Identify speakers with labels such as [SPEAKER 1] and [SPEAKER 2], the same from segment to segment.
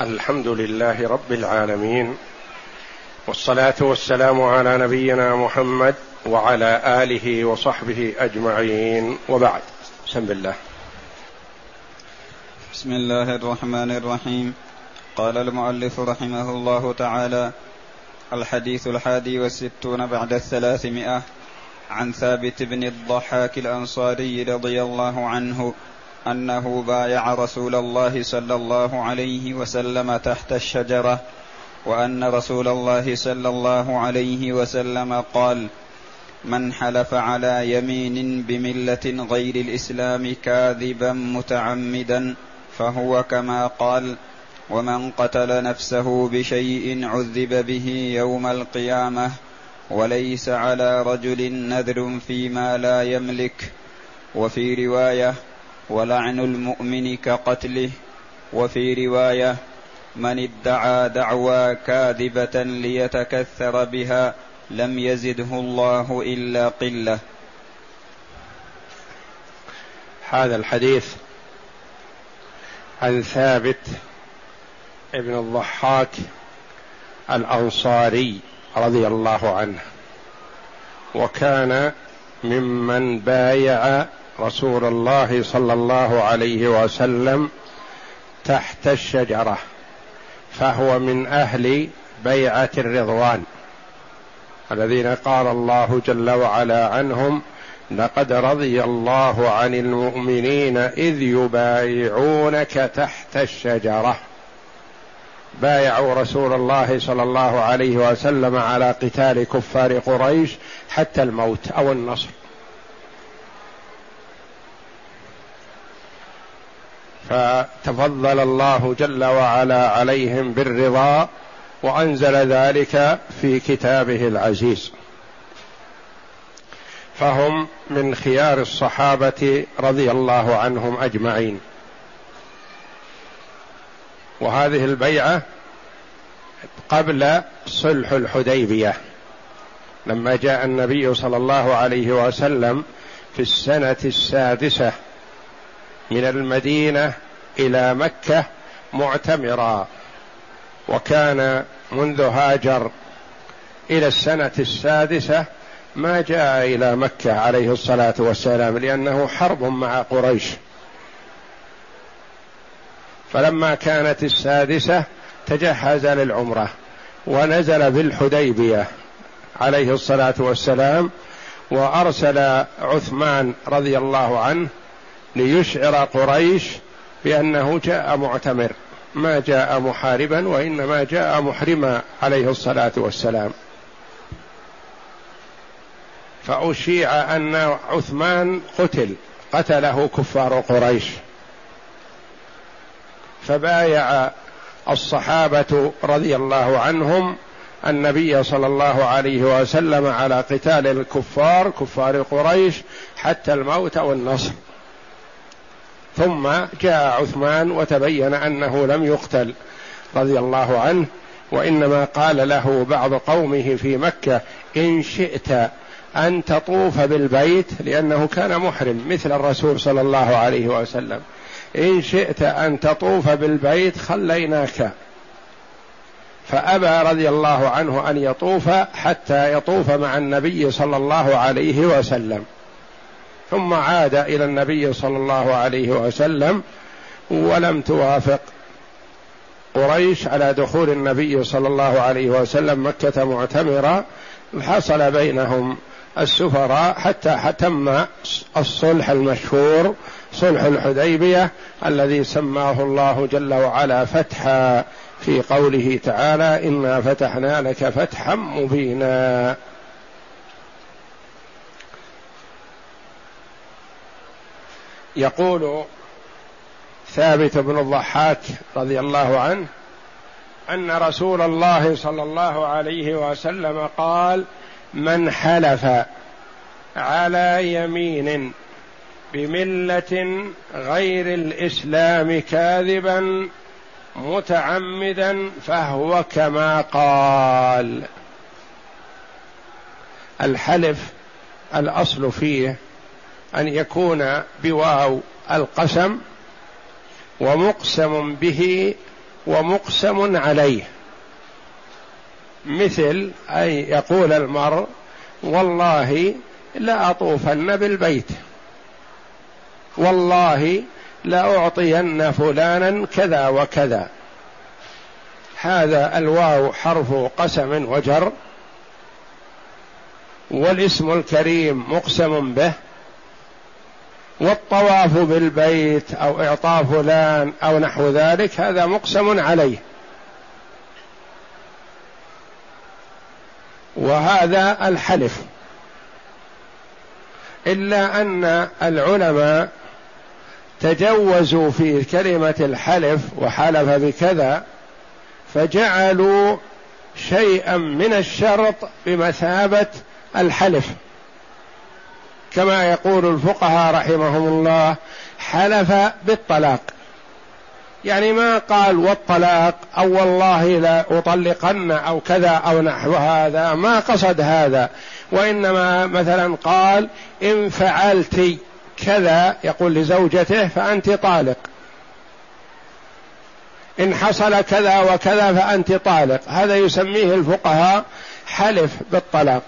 [SPEAKER 1] الحمد لله رب العالمين والصلاة والسلام على نبينا محمد وعلى آله وصحبه أجمعين وبعد. بسم الله.
[SPEAKER 2] بسم الله الرحمن الرحيم. قال المؤلف رحمه الله تعالى الحديث الحادي والستون بعد الثلاثمائة عن ثابت بن الضحاك الأنصاري رضي الله عنه أنه بايع رسول الله صلى الله عليه وسلم تحت الشجرة وأن رسول الله صلى الله عليه وسلم قال من حلف على يمين بملة غير الإسلام كاذبا متعمدا فهو كما قال ومن قتل نفسه بشيء عذب به يوم القيامة وليس على رجل نذر فيما لا يملك وفي رواية ولعن المؤمن كقتله. وفي رواية من ادعى دعوى كاذبة ليتكثر بها لم يزده الله إلا قلة.
[SPEAKER 1] هذا الحديث عن ثابت ابن الضحاك الأنصاري رضي الله عنه. وكان ممن بايع رسول الله صلى الله عليه وسلم تحت الشجرة فهو من أهل بيعة الرضوان الذين قال الله جل وعلا عنهم لقد رضي الله عن المؤمنين إذ يبايعونك تحت الشجرة بايعوا رسول الله صلى الله عليه وسلم على قتال كفار قريش حتى الموت أو النصر. فتفضل الله جل وعلا عليهم بالرضا وأنزل ذلك في كتابه العزيز. فهم من خيار الصحابة رضي الله عنهم أجمعين. وهذه البيعة قبل صلح الحديبية لما جاء النبي صلى الله عليه وسلم في السنة السادسة من المدينة إلى مكة معتمرا وكان منذ هاجر إلى السنة السادسة ما جاء إلى مكة عليه الصلاة والسلام لأنه حرب مع قريش. فلما كانت السادسة تجهز للعمرة ونزل بالحديبية عليه الصلاة والسلام وأرسل عثمان رضي الله عنه ليشعر قريش بأنه جاء معتمر ما جاء محاربا وإنما جاء محرما عليه الصلاة والسلام. فأشيع أن عثمان قتل قتله كفار قريش. فبايع الصحابة رضي الله عنهم النبي صلى الله عليه وسلم على قتال الكفار كفار قريش حتى الموت والنصر. ثم جاء عثمان وتبين أنه لم يقتل رضي الله عنه وإنما قال له بعض قومه في مكة إن شئت أن تطوف بالبيت لأنه كان محرم مثل الرسول صلى الله عليه وسلم. إن شئت أن تطوف بالبيت خليناك. فأبى رضي الله عنه أن يطوف حتى يطوف مع النبي صلى الله عليه وسلم. ثم عاد إلى النبي صلى الله عليه وسلم ولم توافق. قريش على دخول النبي صلى الله عليه وسلم مكة معتمرا حصل بينهم السفراء حتى تم الصلح المشهور صلح الحديبية الذي سماه الله جل وعلا فتحا في قوله تعالى إنا فتحنا لك فتحا مبينا يقول ثابت بن الضحاك رضي الله عنه أن رسول الله صلى الله عليه وسلم قال من حلف على يمين بملة غير الإسلام كاذبا متعمدا فهو كما قال. الحلف الأصل فيه أن يكون بواو القسم ومقسم به ومقسم عليه. مثل أن يقول المرء والله لأطوفن بالبيت. والله لأعطين فلانا كذا وكذا. هذا الواو حرف قسم وجر. والاسم الكريم مقسم به. والطواف بالبيت أو اعطاء فلان أو نحو ذلك هذا مقسم عليه. وهذا الحلف. إلا أن العلماء تجوزوا في كلمة الحلف وحلف بكذا فجعلوا شيئا من الشرط بمثابة الحلف. كما يقول الفقهاء رحمهم الله حلف بالطلاق. يعني ما قال والطلاق أو والله لا أطلقن أو كذا أو نحو هذا ما قصد هذا. وإنما مثلا قال إن فعلت كذا يقول لزوجته فأنت طالق. إن حصل كذا وكذا فأنت طالق. هذا يسميه الفقهاء حلف بالطلاق.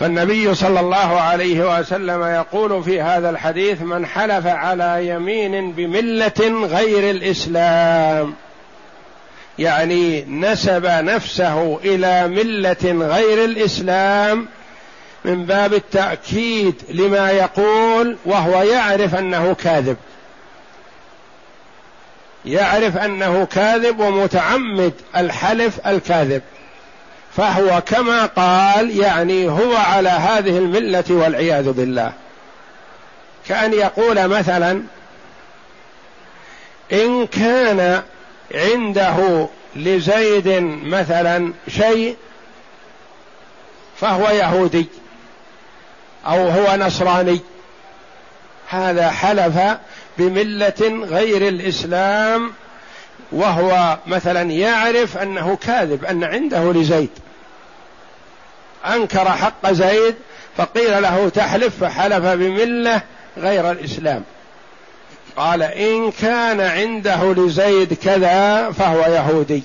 [SPEAKER 1] فالنبي صلى الله عليه وسلم يقول في هذا الحديث من حلف على يمين بملة غير الإسلام يعني نسب نفسه إلى ملة غير الإسلام من باب التأكيد لما يقول وهو يعرف أنه كاذب. يعرف أنه كاذب ومتعمد الحلف الكاذب. فهو كما قال يعني هو على هذه الملة والعياذ بالله. كأن يقول مثلا إن كان عنده لزيد مثلا شيء فهو يهودي أو هو نصراني. هذا حلف بملة غير الإسلام وهو مثلا يعرف أنه كاذب أن عنده لزيد. أنكر حق زيد فقيل له تحلف فحلف بملة غير الإسلام. قال إن كان عنده لزيد كذا فهو يهودي.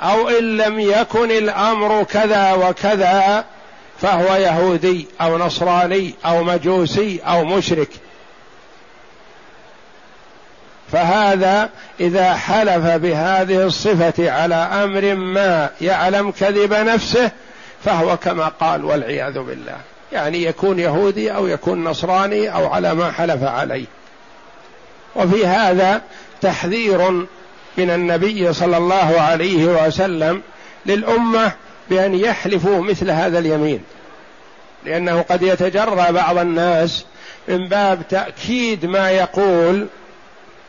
[SPEAKER 1] أو إن لم يكن الأمر كذا وكذا فهو يهودي أو نصراني أو مجوسي أو مشرك. فهذا إذا حلف بهذه الصفة على أمر ما يعلم كذب نفسه فهو كما قال والعياذ بالله. يعني يكون يهودي أو يكون نصراني أو على ما حلف عليه. وفي هذا تحذير من النبي صلى الله عليه وسلم للأمة بأن يحلفوا مثل هذا اليمين. لأنه قد يتجرى بعض الناس من باب تأكيد ما يقول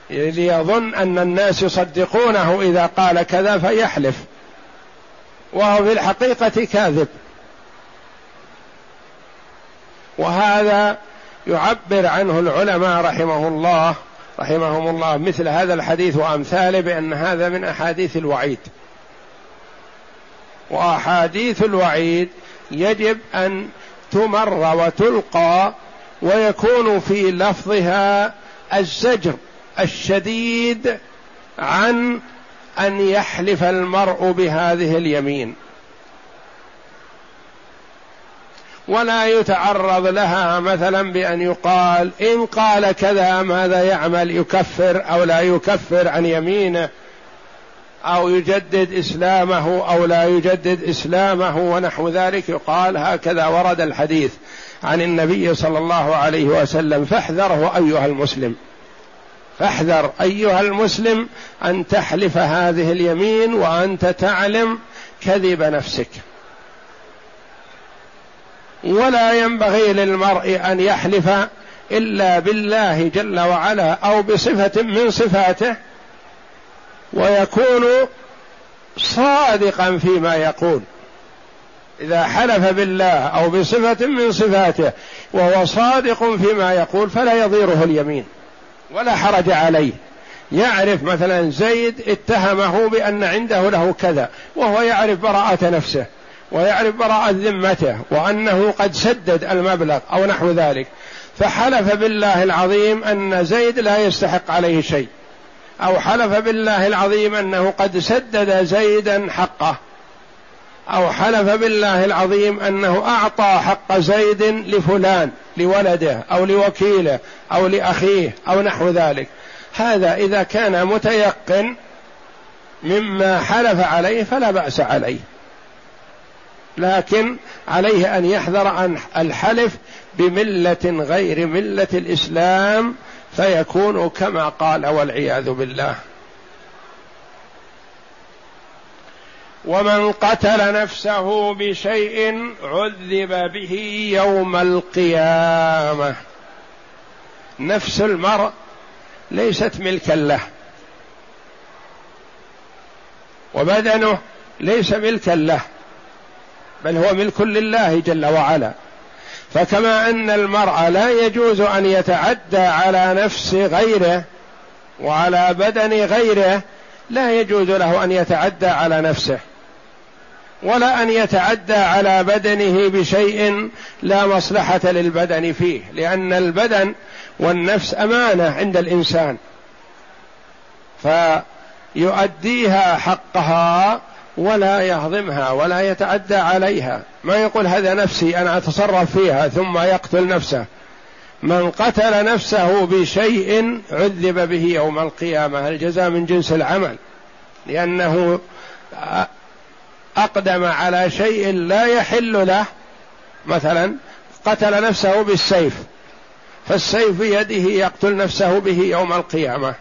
[SPEAKER 1] ليظن أن الناس يصدقونه إذا قال كذا فيحلف. وهو في الحقيقة كاذب. وهذا يعبر عنه العلماء رحمه الله رحمهم الله مثل هذا الحديث وأمثاله بأن هذا من أحاديث الوعيد. وأحاديث الوعيد يجب أن تمر وتلقى ويكون في لفظها الزجر. الشديد عن أن يحلف المرء بهذه اليمين. ولا يتعرض لها مثلا بأن يقال إن قال كذا ماذا يعمل يكفر أو لا يكفر عن يمينه أو يجدد إسلامه أو لا يجدد إسلامه ونحو ذلك. يقال هكذا ورد الحديث عن النبي صلى الله عليه وسلم فاحذره أيها المسلم. فاحذر أيها المسلم أن تحلف هذه اليمين وأنت تعلم كذب نفسك. ولا ينبغي للمرء أن يحلف إلا بالله جل وعلا أو بصفة من صفاته ويكون صادقا فيما يقول. إذا حلف بالله أو بصفة من صفاته وهو صادق فيما يقول فلا يضيره اليمين. ولا حرج عليه. يعرف مثلا زيد اتهمه بأن عنده له كذا وهو يعرف براءة نفسه ويعرف براءة ذمته وأنه قد سدد المبلغ أو نحو ذلك. فحلف بالله العظيم أن زيد لا يستحق عليه شيء. أو حلف بالله العظيم أنه قد سدد زيدا حقه. أو حلف بالله العظيم أنه أعطى حق زيد لفلان لولده أو لوكيله أو لأخيه أو نحو ذلك. هذا إذا كان متيقن مما حلف عليه فلا بأس عليه. لكن عليه أن يحذر عن الحلف بملة غير ملة الإسلام فيكون كما قال والعياذ بالله. ومن قتل نفسه بشيء عذب به يوم القيامة. نفس المرء ليست ملكا له. وبدنه ليس ملكا له بل هو ملك لله جل وعلا. فكما أن المرء لا يجوز أن يتعدى على نفس غيره وعلى بدن غيره لا يجوز له أن يتعدى على نفسه. ولا أن يتعدى على بدنه بشيء لا مصلحة للبدن فيه لأن البدن والنفس أمانة عند الإنسان. فيؤديها حقها ولا يهضمها ولا يتعدى عليها. ما يقول هذا نفسي أنا أتصرف فيها ثم يقتل نفسه. من قتل نفسه بشيء عذب به يوم القيامة. الجزاء من جنس العمل لأنه أقدم على شيء لا يحل له. مثلا قتل نفسه بالسيف فالسيف بيده يقتل نفسه به يوم القيامة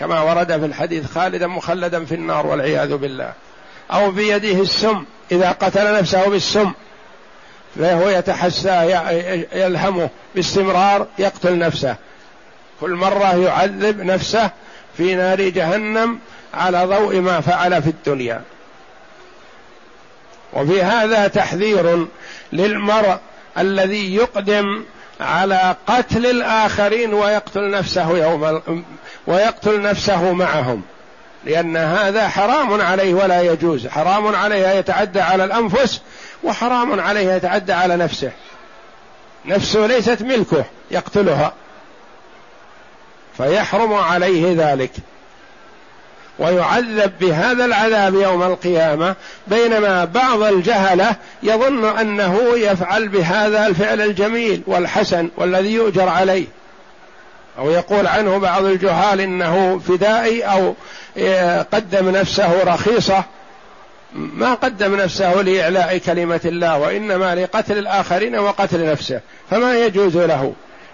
[SPEAKER 1] كما ورد في الحديث خالدا مخلدا في النار والعياذ بالله. أو بيده السم إذا قتل نفسه بالسم فهو يتحسى يلهمه باستمرار يقتل نفسه. كل مرة يعذب نفسه في نار جهنم على ضوء ما فعل في الدنيا. وفي هذا تحذير للمرء الذي يقدم على قتل الآخرين ويقتل نفسه يوم ويقتل نفسه معهم. لأن هذا حرام عليه ولا يجوز. حرام عليه يتعدى على الأنفس وحرام عليه يتعدى على نفسه. نفسه ليست ملكه يقتلها. فيحرم عليه ذلك. ويعذب بهذا العذاب يوم القيامة بينما بعض الجهلة يظن أنه يفعل بهذا الفعل الجميل والحسن والذي يؤجر عليه. أو يقول عنه بعض الجهال إنه فدائي أو قدم نفسه رخيصة. ما قدم نفسه لإعلاء كلمة الله وإنما لقتل الآخرين وقتل نفسه. فما يجوز له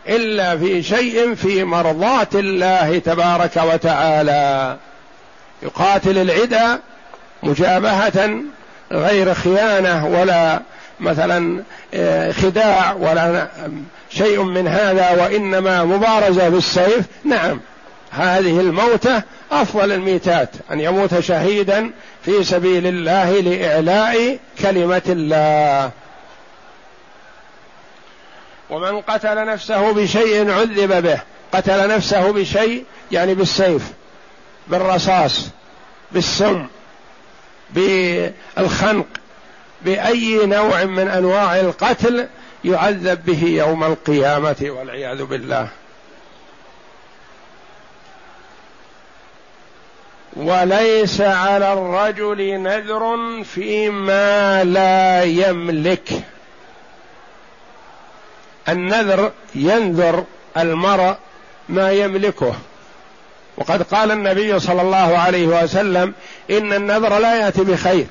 [SPEAKER 1] إلا في شيء في مرضاة الله تبارك وتعالى. يقاتل العدا مجابهة غير خيانة ولا مثلا آه، خداع ولا شيء من هذا وإنما مبارزة بالسيف نعم هذه الموتة أفضل الميتات أن يموت شهيدا في سبيل الله لإعلاء كلمة الله. ومن قتل نفسه بشيء عذب به قتل نفسه بشيء يعني بالسيف. بالرصاص بالسم بالخنق بأي نوع من أنواع القتل يعذب به يوم القيامة والعياذ بالله. وليس على الرجل نذر فيما لا يملك. النذر ينذر المرء ما يملكه. وقد قال النبي صلى الله عليه وسلم إن النذر لا يأتي بخير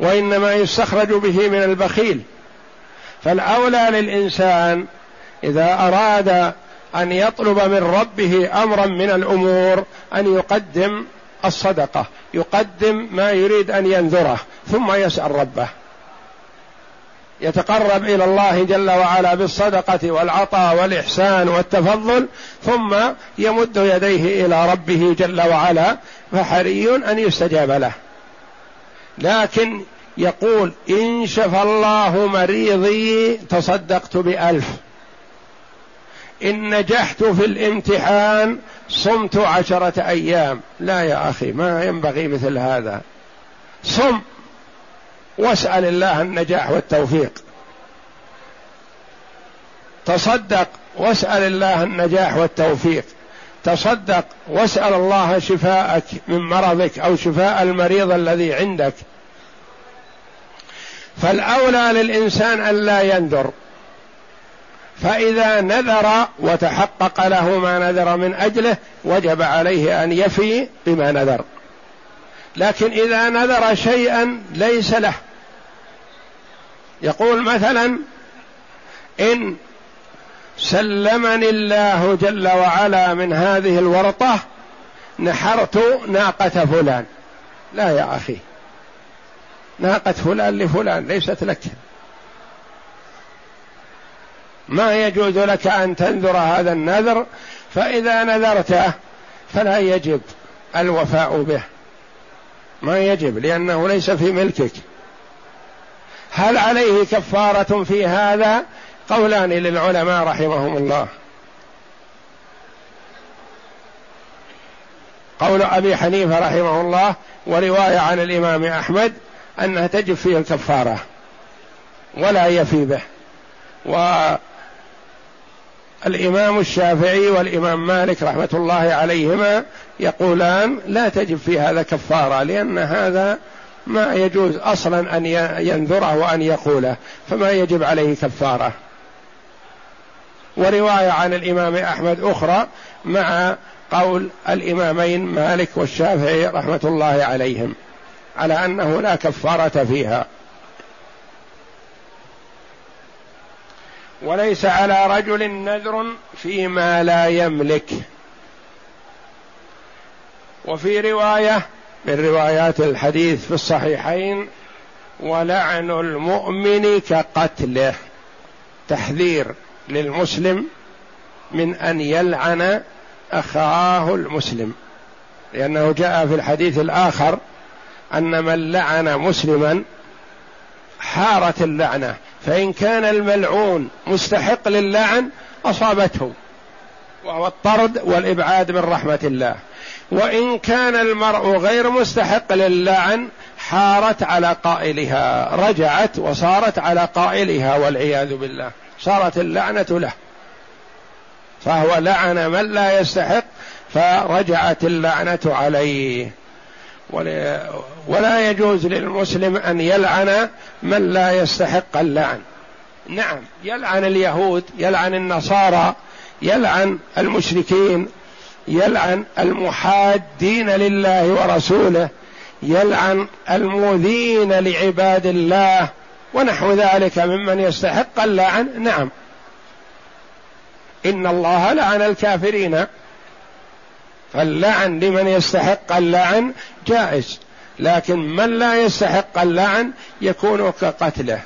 [SPEAKER 1] وإنما يستخرج به من البخيل. فالأولى للإنسان إذا أراد أن يطلب من ربه أمرا من الأمور أن يقدم الصدقة يقدم ما يريد أن ينذره ثم يسأل ربه. يتقرب إلى الله جل وعلا بالصدقة والعطاء والإحسان والتفضل ثم يمد يديه إلى ربه جل وعلا فحري أن يستجاب له. لكن يقول إن شفى الله مريضي تصدقت بألف. إن نجحت في الامتحان صمت عشرة أيام. لا يا أخي ما ينبغي مثل هذا. صم. واسأل الله النجاح والتوفيق. تصدق واسأل الله النجاح والتوفيق. تصدق واسأل الله شفاءك من مرضك أو شفاء المريض الذي عندك. فالأولى للإنسان ألا ينذر فإذا نذر وتحقق له ما نذر من أجله وجب عليه أن يفي بما نذر. لكن إذا نذر شيئا ليس له. يقول مثلا إن سلمني الله جل وعلا من هذه الورطة نحرت ناقة فلان. لا يا أخي ناقة فلان لفلان ليست لك. ما يجوز لك أن تنذر هذا النذر فإذا نذرته فلا يجب الوفاء به. ما يجب لأنه ليس في ملكك. هل عليه كفارة في هذا؟ قولان للعلماء رحمهم الله. قول أبي حنيفة رحمه الله ورواية عن الإمام أحمد أنها تجب فيه الكفارة ولا يفي به. والإمام الشافعي والإمام مالك رحمة الله عليهما يقولان لا تجب في هذا كفارة لأن هذا ما يجوز أصلا أن ينذره وأن يقوله فما يجب عليه كفارة. ورواية عن الإمام أحمد أخرى مع قول الإمامين مالك والشافعي رحمة الله عليهم على أنه لا كفارة فيها. وليس على رجل نذر فيما لا يملك. وفي رواية من روايات الحديث في الصحيحين ولعن المؤمن كقتله. تحذير للمسلم من أن يلعن أخاه المسلم. لأنه جاء في الحديث الآخر أن من لعن مسلما حارت اللعنة. فإن كان الملعون مستحق للعن أصابته. وهو الطرد والإبعاد من رحمة الله. وإن كان المرء غير مستحق للعن حارت على قائلها رجعت وصارت على قائلها والعياذ بالله. صارت اللعنة له. فهو لعن من لا يستحق فرجعت اللعنة عليه. ولا يجوز للمسلم أن يلعن من لا يستحق اللعن. نعم يلعن اليهود يلعن النصارى يلعن المشركين يلعن المحادين لله ورسوله يلعن المؤذين لعباد الله ونحو ذلك ممن يستحق اللعن. نعم. إن الله لعن الكافرين. فاللعن لمن يستحق اللعن جائز لكن من لا يستحق اللعن يكون كقتله.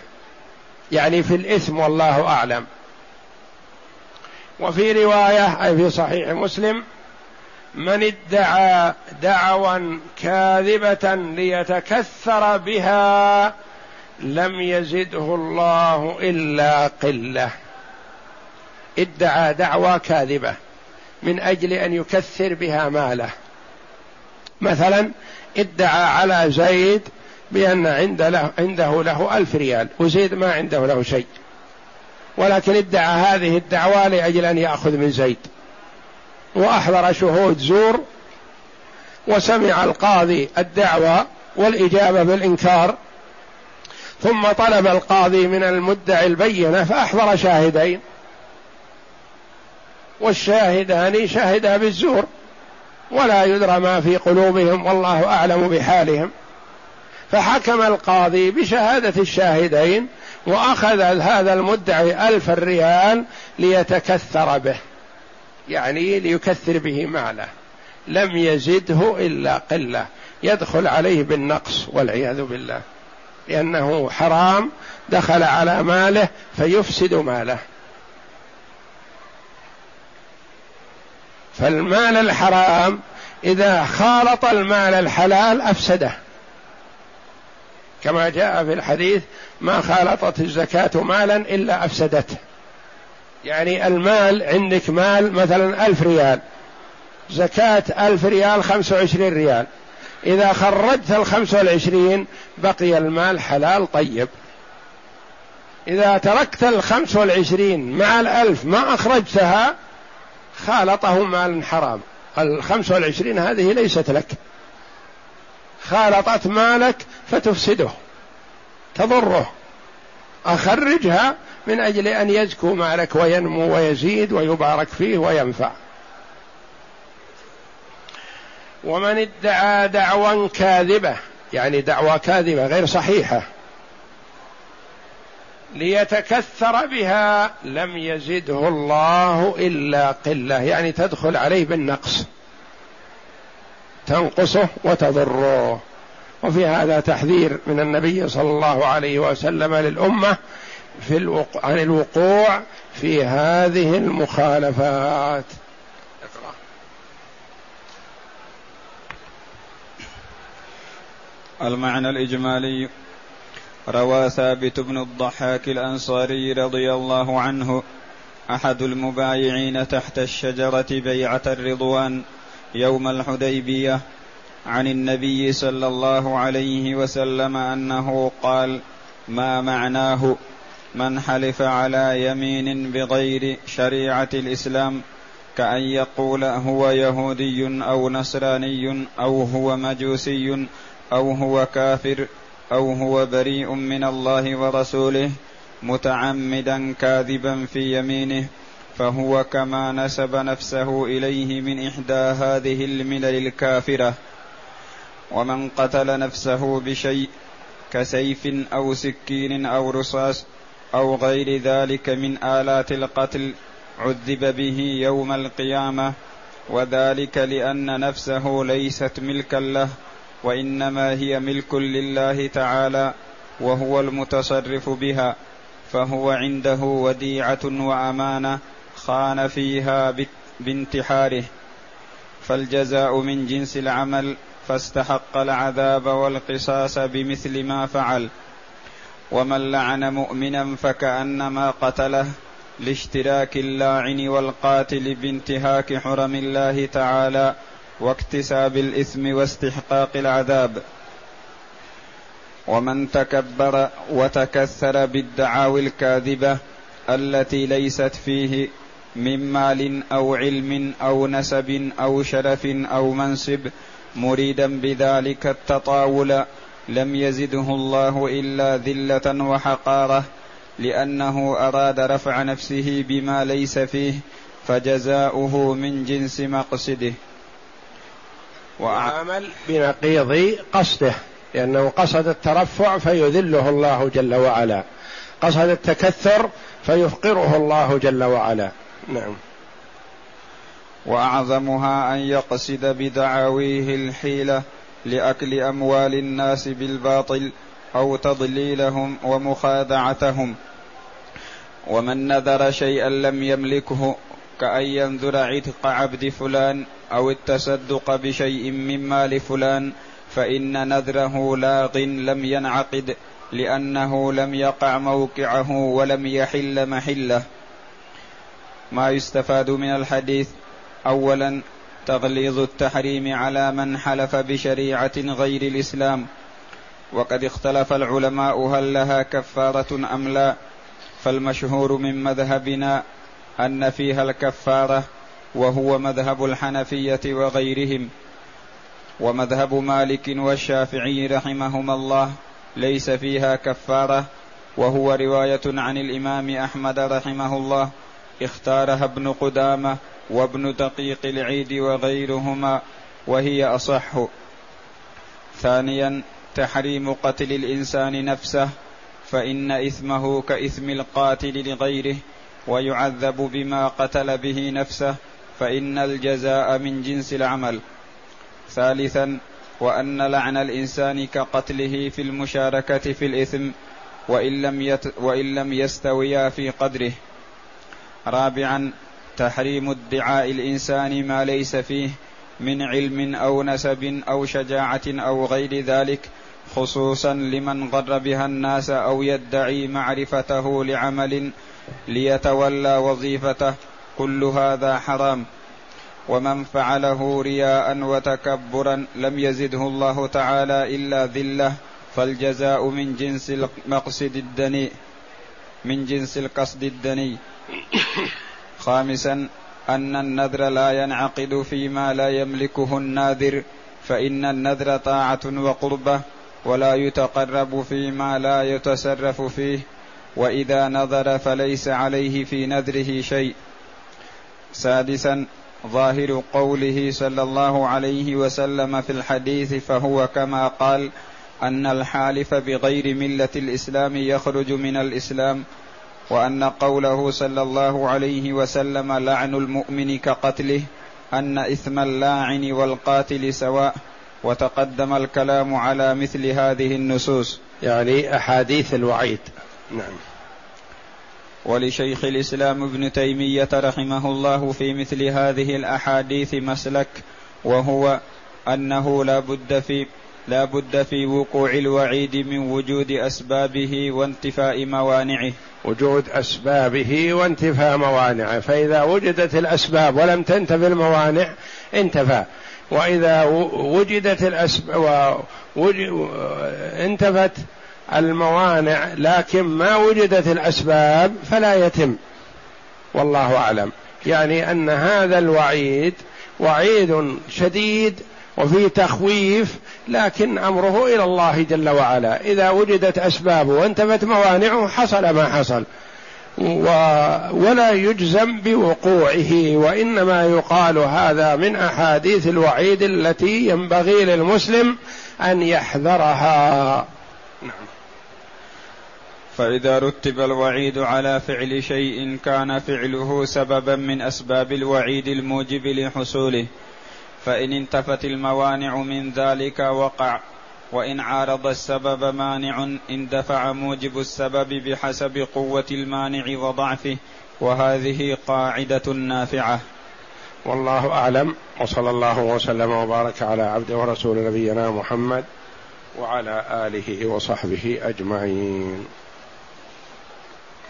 [SPEAKER 1] يعني في الإثم والله أعلم. وفي رواية أي في صحيح مسلم من ادعى دعوى كاذبة ليتكثر بها لم يزده الله إلا قلة. ادعى دعوى كاذبة. من أجل أن يكثر بها ماله. مثلا ادعى على زيد بأن عند له عنده له ألف ريال وزيد ما عنده له شيء. ولكن ادعى هذه الدعوة لأجل أن يأخذ من زيد. وأحضر شهود زور وسمع القاضي الدعوة والإجابة بالإنكار ثم طلب القاضي من المدعي البينة فأحضر شاهدين. والشاهدان شاهدا بالزور ولا يدرى ما في قلوبهم والله أعلم بحالهم. فحكم القاضي بشهادة الشاهدين وأخذ هذا المدعي ألف ريال ليتكثر به يعني ليكثر به ماله. لم يزده إلا قلة يدخل عليه بالنقص والعياذ بالله لأنه حرام دخل على ماله فيفسد ماله. فالمال الحرام إذا خالط المال الحلال أفسده. كما جاء في الحديث ما خالطت الزكاة مالا إلا أفسدته. يعني المال عندك مال مثلا ألف ريال زكاة ألف ريال خمسة وعشرين ريال. إذا خرجت الخمس والعشرين بقي المال حلال طيب. إذا تركت الخمس والعشرين مع الألف ما أخرجتها خالطه مال حرام. الخمس والعشرين هذه ليست لك. خالطت مالك فتفسده. تضره. أخرجها من أجل أن يزكو مالك وينمو ويزيد ويبارك فيه وينفع. ومن ادعى دعوى كاذبة يعني دعوى كاذبة غير صحيحة. ليتكثر بها لم يزده الله إلا قلة يعني تدخل عليه بالنقص تنقصه وتضره وفي هذا تحذير من النبي صلى الله عليه وسلم للأمة في الوقوع عن الوقوع في هذه المخالفات اقرأ.
[SPEAKER 2] المعنى الإجمالي روى ثابت بن الضحاك الأنصاري رضي الله عنه أحد المبايعين تحت الشجرة بيعة الرضوان يوم الحديبية عن النبي صلى الله عليه وسلم أنه قال ما معناه من حلف على يمين بغير شريعة الإسلام كأن يقول هو يهودي أو نصراني أو هو مجوسي أو هو كافر أو هو بريء من الله ورسوله متعمدا كاذبا في يمينه فهو كما نسب نفسه إليه من إحدى هذه الملل الكافرة. ومن قتل نفسه بشيء كسيف أو سكين أو رصاص أو غير ذلك من آلات القتل عذب به يوم القيامة وذلك لأن نفسه ليست ملكا له. وإنما هي ملك لله تعالى وهو المتصرف بها فهو عنده وديعة وأمانة خان فيها بانتحاره. فالجزاء من جنس العمل فاستحق العذاب والقصاص بمثل ما فعل. ومن لعن مؤمنا فكأنما قتله لاشتراك اللاعن والقاتل بانتهاك حرم الله تعالى واكتساب الإثم واستحقاق العذاب. ومن تكبر وتكثر بالدعاوي الكاذبة التي ليست فيه من مال أو علم أو نسب أو شرف أو منصب مريدا بذلك التطاول لم يزده الله إلا ذلة وحقارة لأنه أراد رفع نفسه بما ليس فيه فجزاؤه من جنس مقصده.
[SPEAKER 1] وعمل بنقيض قصده لأنه قصد الترفع فيذله الله جل وعلا. قصد التكثر فيفقره الله جل وعلا. نعم.
[SPEAKER 2] وأعظمها أن يقصد بدعاويه الحيلة لأكل أموال الناس بالباطل أو تضليلهم ومخادعتهم. ومن نذر شيئا لم يملكه كأن ينذر عتق عبد فلان أو التصدق بشيء من مال فلان فإن نذره لاغ لم ينعقد لأنه لم يقع موقعه ولم يحل محله. ما يستفاد من الحديث أولا تغليظ التحريم على من حلف بشريعة غير الإسلام. وقد اختلف العلماء هل لها كفارة أم لا. فالمشهور من مذهبنا أن فيها الكفارة وهو مذهب الحنفية وغيرهم. ومذهب مالك والشافعي رحمهما الله ليس فيها كفارة وهو رواية عن الإمام أحمد رحمه الله اختارها ابن قدامة وابن دقيق العيد وغيرهما وهي أصح. ثانيا تحريم قتل الإنسان نفسه فإن إثمه كإثم القاتل لغيره ويعذب بما قتل به نفسه فإن الجزاء من جنس العمل. ثالثا وأن لعن الإنسان كقتله في المشاركة في الإثم وإن لم, يت وإن لم يستويا في قدره. رابعا تحريم ادعاء الإنسان ما ليس فيه من علم أو نسب أو شجاعة أو غير ذلك خصوصا لمن غر بها الناس أو يدعي معرفته لعمل ليتولى وظيفته. كل هذا حرام. ومن فعله رياء وتكبرا لم يزده الله تعالى إلا ذلة فالجزاء من جنس المقصد الدني من جنس القصد الدني خامسا أن النذر لا ينعقد فيما لا يملكه الناذر فإن النذر طاعة وقربة ولا يتقرب فيما لا يتصرف فيه وإذا نظر فليس عليه في نذره شيء. سادسا ظاهر قوله صلى الله عليه وسلم في الحديث فهو كما قال أن الحالف بغير ملة الإسلام يخرج من الإسلام وأن قوله صلى الله عليه وسلم لعن المؤمن كقتله أن إثم اللاعن والقاتل سواء وتقدم الكلام على مثل هذه النصوص.
[SPEAKER 1] يعني أحاديث الوعيد. نعم.
[SPEAKER 2] ولشيخ الإسلام ابن تيمية رحمه الله في مثل هذه الأحاديث مسلك وهو أنه لا بد في لا بد في وقوع الوعيد من وجود أسبابه وانتفاء موانعه.
[SPEAKER 1] وجود أسبابه وانتفاء موانعه. فإذا وجدت الأسباب ولم تنتفي الموانع انتفى. وإذا وجدت الاسباب انتفت الموانع لكن ما وجدت الأسباب فلا يتم. والله أعلم. يعني أن هذا الوعيد وعيد شديد وفي تخويف لكن أمره إلى الله جل وعلا. إذا وجدت أسبابه وانتفت موانعه حصل ما حصل. و ولا يجزم بوقوعه وإنما يقال هذا من أحاديث الوعيد التي ينبغي للمسلم أن يحذرها. نعم.
[SPEAKER 2] فإذا رتب الوعيد على فعل شيء كان فعله سببا من أسباب الوعيد الموجب لحصوله. فإن انتفت الموانع من ذلك وقع وإن عارض السبب مانع اندفع موجب السبب بحسب قوة المانع وضعفه وهذه قاعدة نافعة.
[SPEAKER 1] والله أعلم. وصلى الله وسلم وبارك على عبده ورسول نبينا محمد وعلى آله وصحبه أجمعين.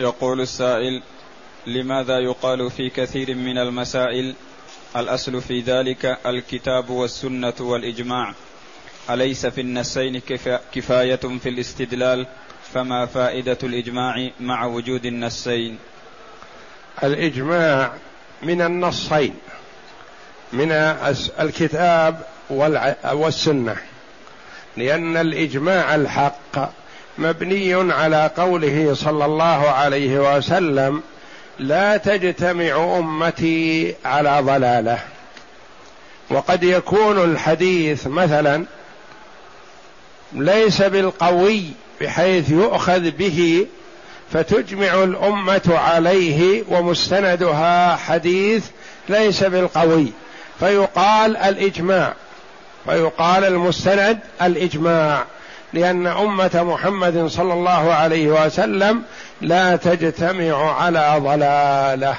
[SPEAKER 2] يقول السائل لماذا يقال في كثير من المسائل الأصل في ذلك الكتاب والسنة والإجماع؟ أليس في النسين كفاية في الاستدلال؟ فما فائدة الإجماع مع وجود النسين؟
[SPEAKER 1] الإجماع من النصين من الكتاب والسنة لأن الإجماع الحق مبني على قوله صلى الله عليه وسلم لا تجتمع أمتي على ضلالة. وقد يكون الحديث مثلا ليس بالقوي بحيث يؤخذ به فتجمع الأمة عليه ومستندها حديث ليس بالقوي. فيقال الإجماع فيقال المستند الإجماع. لأن أمة محمد صلى الله عليه وسلم لا تجتمع على ضلالة.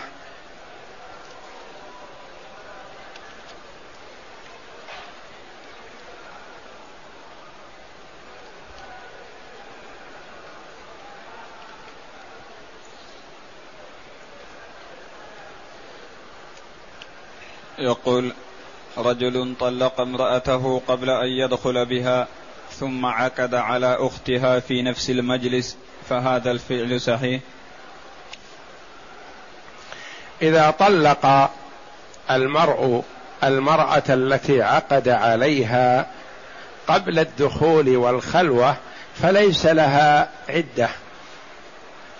[SPEAKER 2] يقول رجل طلق امرأته قبل أن يدخل بها. ثم عقد على أختها في نفس المجلس فهذا الفعل صحيح؟
[SPEAKER 1] إذا طلق المرء المرأة التي عقد عليها قبل الدخول والخلوة فليس لها عدة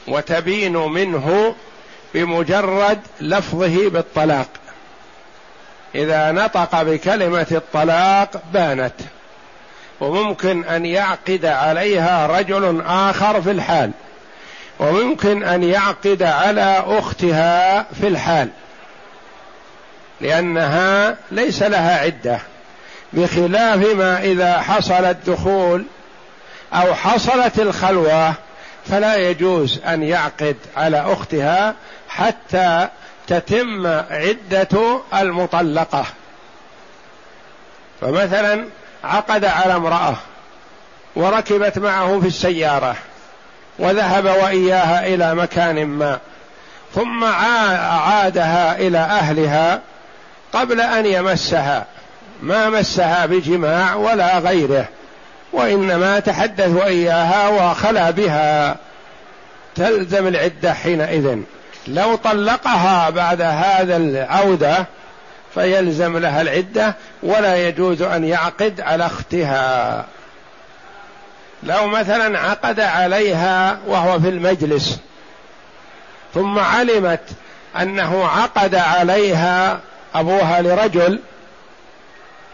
[SPEAKER 1] وتبين منه بمجرد لفظه بالطلاق. إذا نطق بكلمة الطلاق بانت. وممكن أن يعقد عليها رجل آخر في الحال. وممكن أن يعقد على أختها في الحال. لأنها ليس لها عدة. بخلاف ما إذا حصل الدخول أو حصلت الخلوة فلا يجوز أن يعقد على أختها حتى تتم عدة المطلقة. فمثلا عقد على امرأة وركبت معه في السيارة وذهب وإياها إلى مكان ما ثم عادها إلى أهلها قبل أن يمسها. ما مسها بجماع ولا غيره وإنما تحدث وإياها وخلا بها. تلزم العدة حينئذ. لو طلقها بعد هذا العودة فيلزم لها العدة ولا يجوز أن يعقد على اختها. لو مثلا عقد عليها وهو في المجلس ثم علمت أنه عقد عليها أبوها لرجل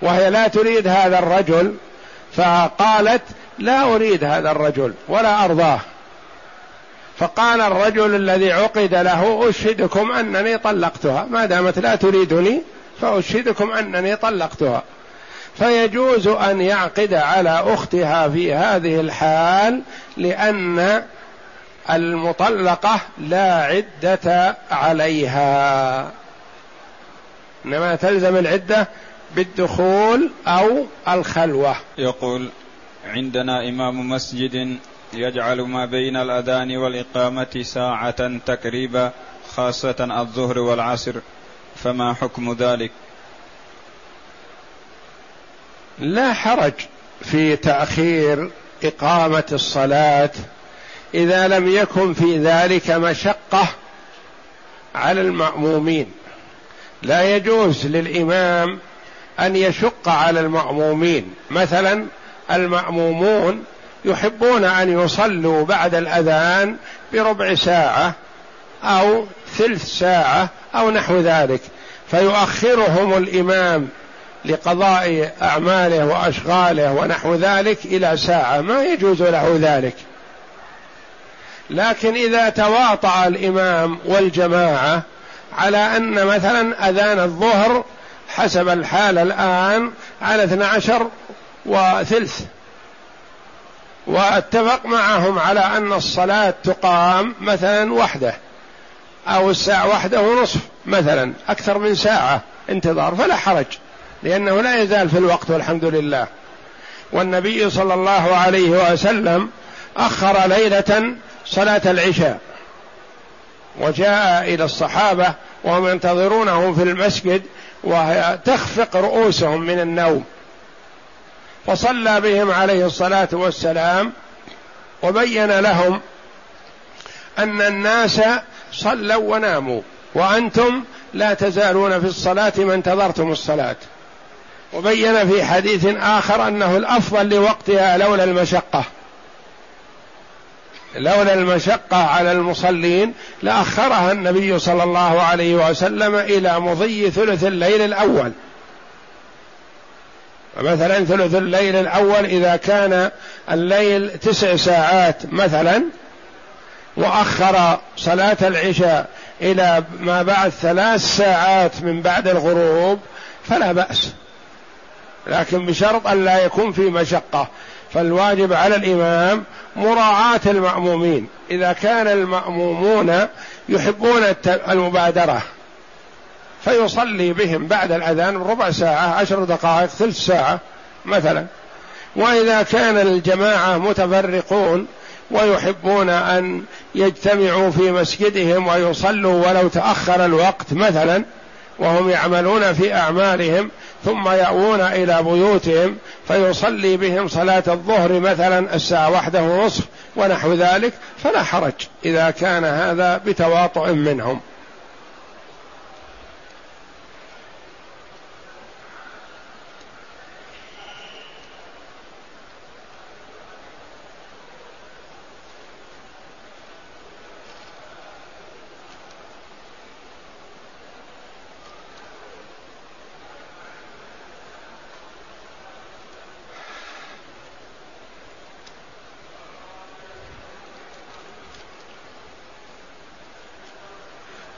[SPEAKER 1] وهي لا تريد هذا الرجل فقالت لا أريد هذا الرجل ولا أرضاه. فقال الرجل الذي عقد له أشهدكم أنني طلقتها ما دامت لا تريدني فأشهدكم انني طلقتها. فيجوز أن يعقد على أختها في هذه الحال لأن المطلقة لا عدة عليها. إنما تلزم العدة بالدخول أو الخلوة.
[SPEAKER 2] يقول عندنا إمام مسجد يجعل ما بين الأذان والإقامة ساعة تقريبا خاصة الظهر والعصر. فما حكم ذلك؟
[SPEAKER 1] لا حرج في تأخير إقامة الصلاة إذا لم يكن في ذلك مشقة على المأمومين. لا يجوز للإمام أن يشق على المأمومين. مثلا المأمومون يحبون أن يصلوا بعد الأذان بربع ساعة أو ثلث ساعة أو نحو ذلك. فيؤخرهم الإمام لقضاء أعماله وأشغاله ونحو ذلك إلى ساعة. ما يجوز له ذلك. لكن إذا تواطأ الإمام والجماعة على أن مثلا أذان الظهر حسب الحال الآن على 12 وثلث. واتفق معهم على أن الصلاة تقام مثلا وحده. أو الساعة واحدة ونصف مثلا أكثر من ساعة انتظار فلا حرج لأنه لا يزال في الوقت والحمد لله. والنبي صلى الله عليه وسلم أخر ليلة صلاة العشاء وجاء إلى الصحابة وهم ينتظرونه في المسجد وتخفق رؤوسهم من النوم. فصلى بهم عليه الصلاة والسلام وبين لهم أن الناس صلوا وناموا. وأنتم لا تزالون في الصلاة ما انتظرتم الصلاة. وبين في حديث آخر أنه الأفضل لوقتها لولا المشقة. لولا المشقة على المصلين لأخرها النبي صلى الله عليه وسلم إلى مضي ثلث الليل الأول. مثلا ثلث الليل الأول إذا كان الليل تسع ساعات مثلا وأخر صلاة العشاء إلى ما بعد ثلاث ساعات من بعد الغروب فلا بأس. لكن بشرط أن لا يكون في مشقة. فالواجب على الإمام مراعاة المأمومين. إذا كان المأمومون يحبون المبادرة فيصلي بهم بعد الأذان ربع ساعة عشر دقائق ثلث ساعة مثلا. وإذا كان الجماعة متفرقون ويحبون أن يجتمعوا في مسجدهم ويصلوا ولو تأخر الوقت مثلا وهم يعملون في أعمالهم ثم يأوون إلى بيوتهم فيصلي بهم صلاة الظهر مثلا الساعة واحدة ونصف ونحو ذلك فلا حرج إذا كان هذا بتواطؤ منهم.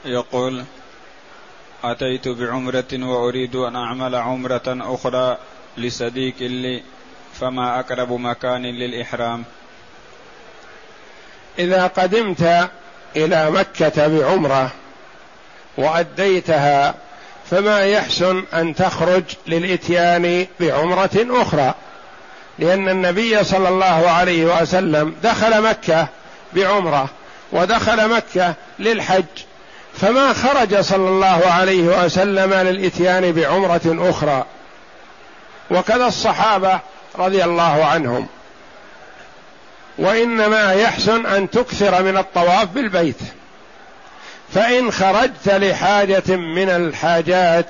[SPEAKER 2] يقول أتيت بعمرة وأريد أن أعمل عمرة أخرى لصديق لي فما أقرب مكان للإحرام.
[SPEAKER 1] إذا قدمت إلى مكة بعمرة وأديتها فما يحسن أن تخرج للإتيان بعمرة أخرى؟ لأن النبي صلى الله عليه وسلم دخل مكة بعمرة ودخل مكة للحج فما خرج صلى الله عليه وسلم للإتيان بعمرة أخرى. وكذا الصحابة رضي الله عنهم. وإنما يحسن أن تكثر من الطواف بالبيت. فإن خرجت لحاجة من الحاجات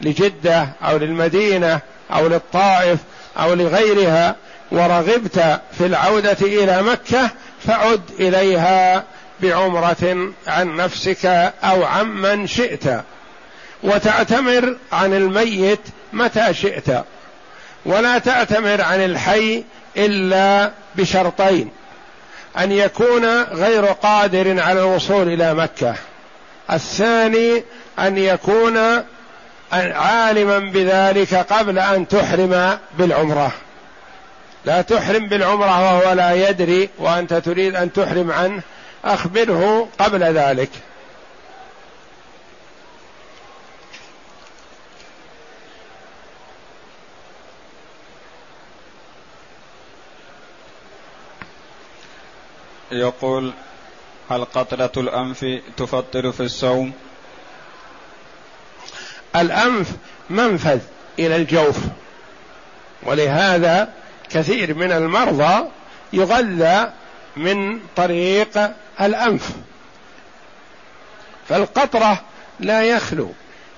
[SPEAKER 1] لجدة أو للمدينة أو للطائف أو لغيرها ورغبت في العودة إلى مكة فعد إليها بعمرة عن نفسك أو عمن شئت. وتعتمر عن الميت متى شئت. ولا تعتمر عن الحي إلا بشرطين. أن يكون غير قادر على الوصول إلى مكة. الثاني أن يكون عالما بذلك قبل أن تحرم بالعمرة. لا تحرم بالعمرة وهو لا يدري وأنت تريد أن تحرم عنه أخبره قبل ذلك
[SPEAKER 2] يقول هل قطرة الأنف تفطر في الصوم؟
[SPEAKER 1] الأنف منفذ إلى الجوف ولهذا كثير من المرضى يغذى من طريق الأنف. فالقطرة لا يخلو.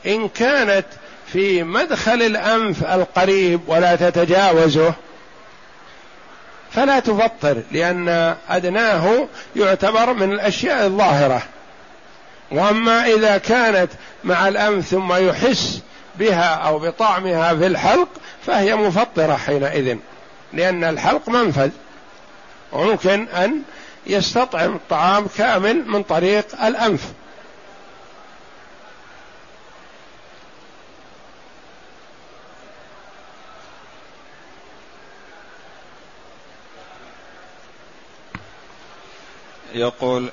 [SPEAKER 1] إن كانت في مدخل الأنف القريب ولا تتجاوزه فلا تفطر لأن أدناه يعتبر من الأشياء الظاهرة. وأما إذا كانت مع الأنف ثم يحس بها أو بطعمها في الحلق فهي مفطرة حينئذ لأن الحلق منفذ. وممكن أن يستطعم الطعام كامل من طريق الأنف.
[SPEAKER 2] يقول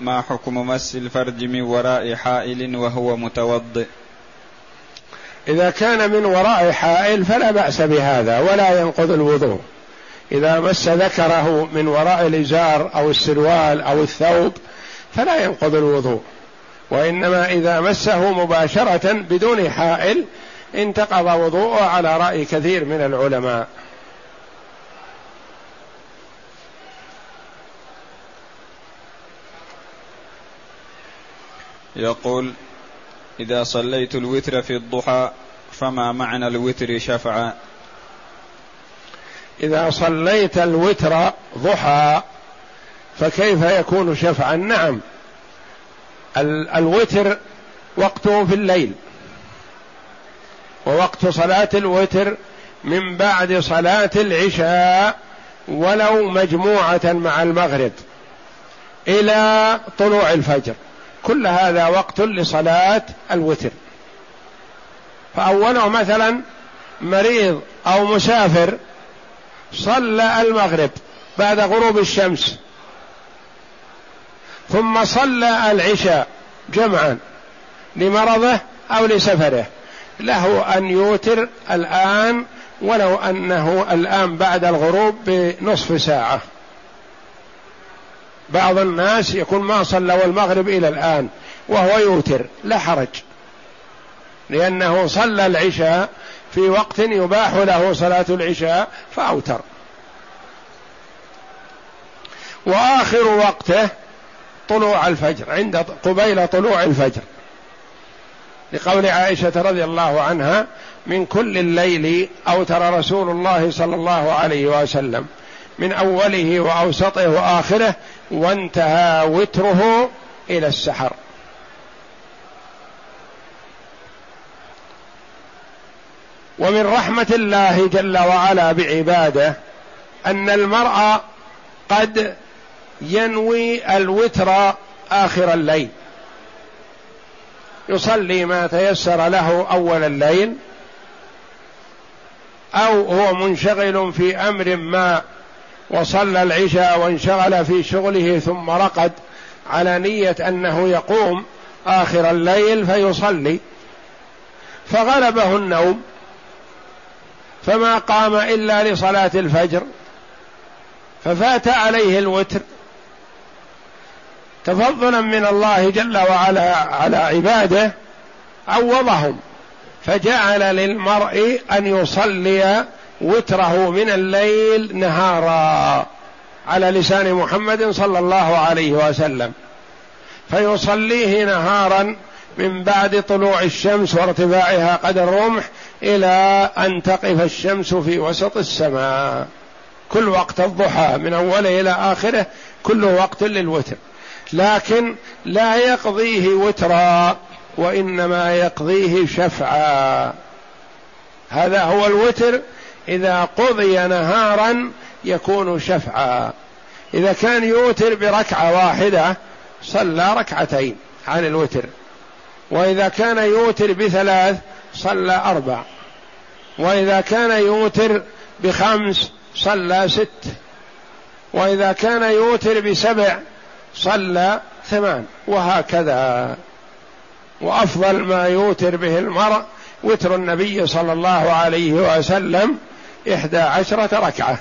[SPEAKER 2] ما حكم مس الفرج من وراء حائل وهو متوضئ؟
[SPEAKER 1] إذا كان من وراء حائل فلا بأس بهذا ولا ينقض الوضوء. إذا مس ذكره من وراء الإزار أو السروال أو الثوب فلا ينقض الوضوء. وإنما إذا مسه مباشرة بدون حائل انتقض وضوءه على رأي كثير من العلماء.
[SPEAKER 2] يقول إذا صليت الوتر في الضحى فما معنى الوتر شفعا؟
[SPEAKER 1] إذا صليت الوتر ضحى فكيف يكون شفعا؟ نعم. الوتر وقته في الليل. ووقت صلاة الوتر من بعد صلاة العشاء ولو مجموعة مع المغرب إلى طلوع الفجر. كل هذا وقت لصلاة الوتر. فأوله مثلا مريض أو مسافر صلى المغرب بعد غروب الشمس. ثم صلى العشاء جمعا لمرضه أو لسفره. له أن يوتر الآن ولو أنه الآن بعد الغروب بنصف ساعة. بعض الناس يكون ما صلوا المغرب إلى الآن وهو يوتر لا حرج. لأنه صلى العشاء في وقت يباح له صلاة العشاء فأوتر. وآخر وقته طلوع الفجر عند قبيل طلوع الفجر. لقول عائشة رضي الله عنها من كل الليل أوتر رسول الله صلى الله عليه وسلم. من أوله وأوسطه وآخره وانتهى وتره إلى السحر. ومن رحمة الله جل وعلا بعباده أن المرء قد ينوي الوتر آخر الليل. يصلي ما تيسر له أول الليل أو هو منشغل في أمر ما وصلى العشاء وانشغل في شغله ثم رقد على نية أنه يقوم آخر الليل فيصلي. فغلبه النوم فما قام إلا لصلاة الفجر ففات عليه الوتر. تفضلا من الله جل وعلا على عباده عوضهم فجعل للمرء أن يصلي وتره من الليل نهارا على لسان محمد صلى الله عليه وسلم. فيصليه نهارا من بعد طلوع الشمس وارتفاعها قدر الرمح إلى أن تقف الشمس في وسط السماء. كل وقت الضحى من أوله إلى آخره كله وقت للوتر. لكن لا يقضيه وترا وإنما يقضيه شفعا. هذا هو الوتر. إذا قضي نهارا يكون شفعا. إذا كان يوتر بركعة واحدة صلى ركعتين عن الوتر. وإذا كان يوتر بثلاث صلى أربع. وإذا كان يوتر بخمس صلى ست. وإذا كان يوتر بسبع صلى ثمان. وهكذا. وأفضل ما يوتر به المرء وتر النبي صلى الله عليه وسلم إحدى عشرة ركعة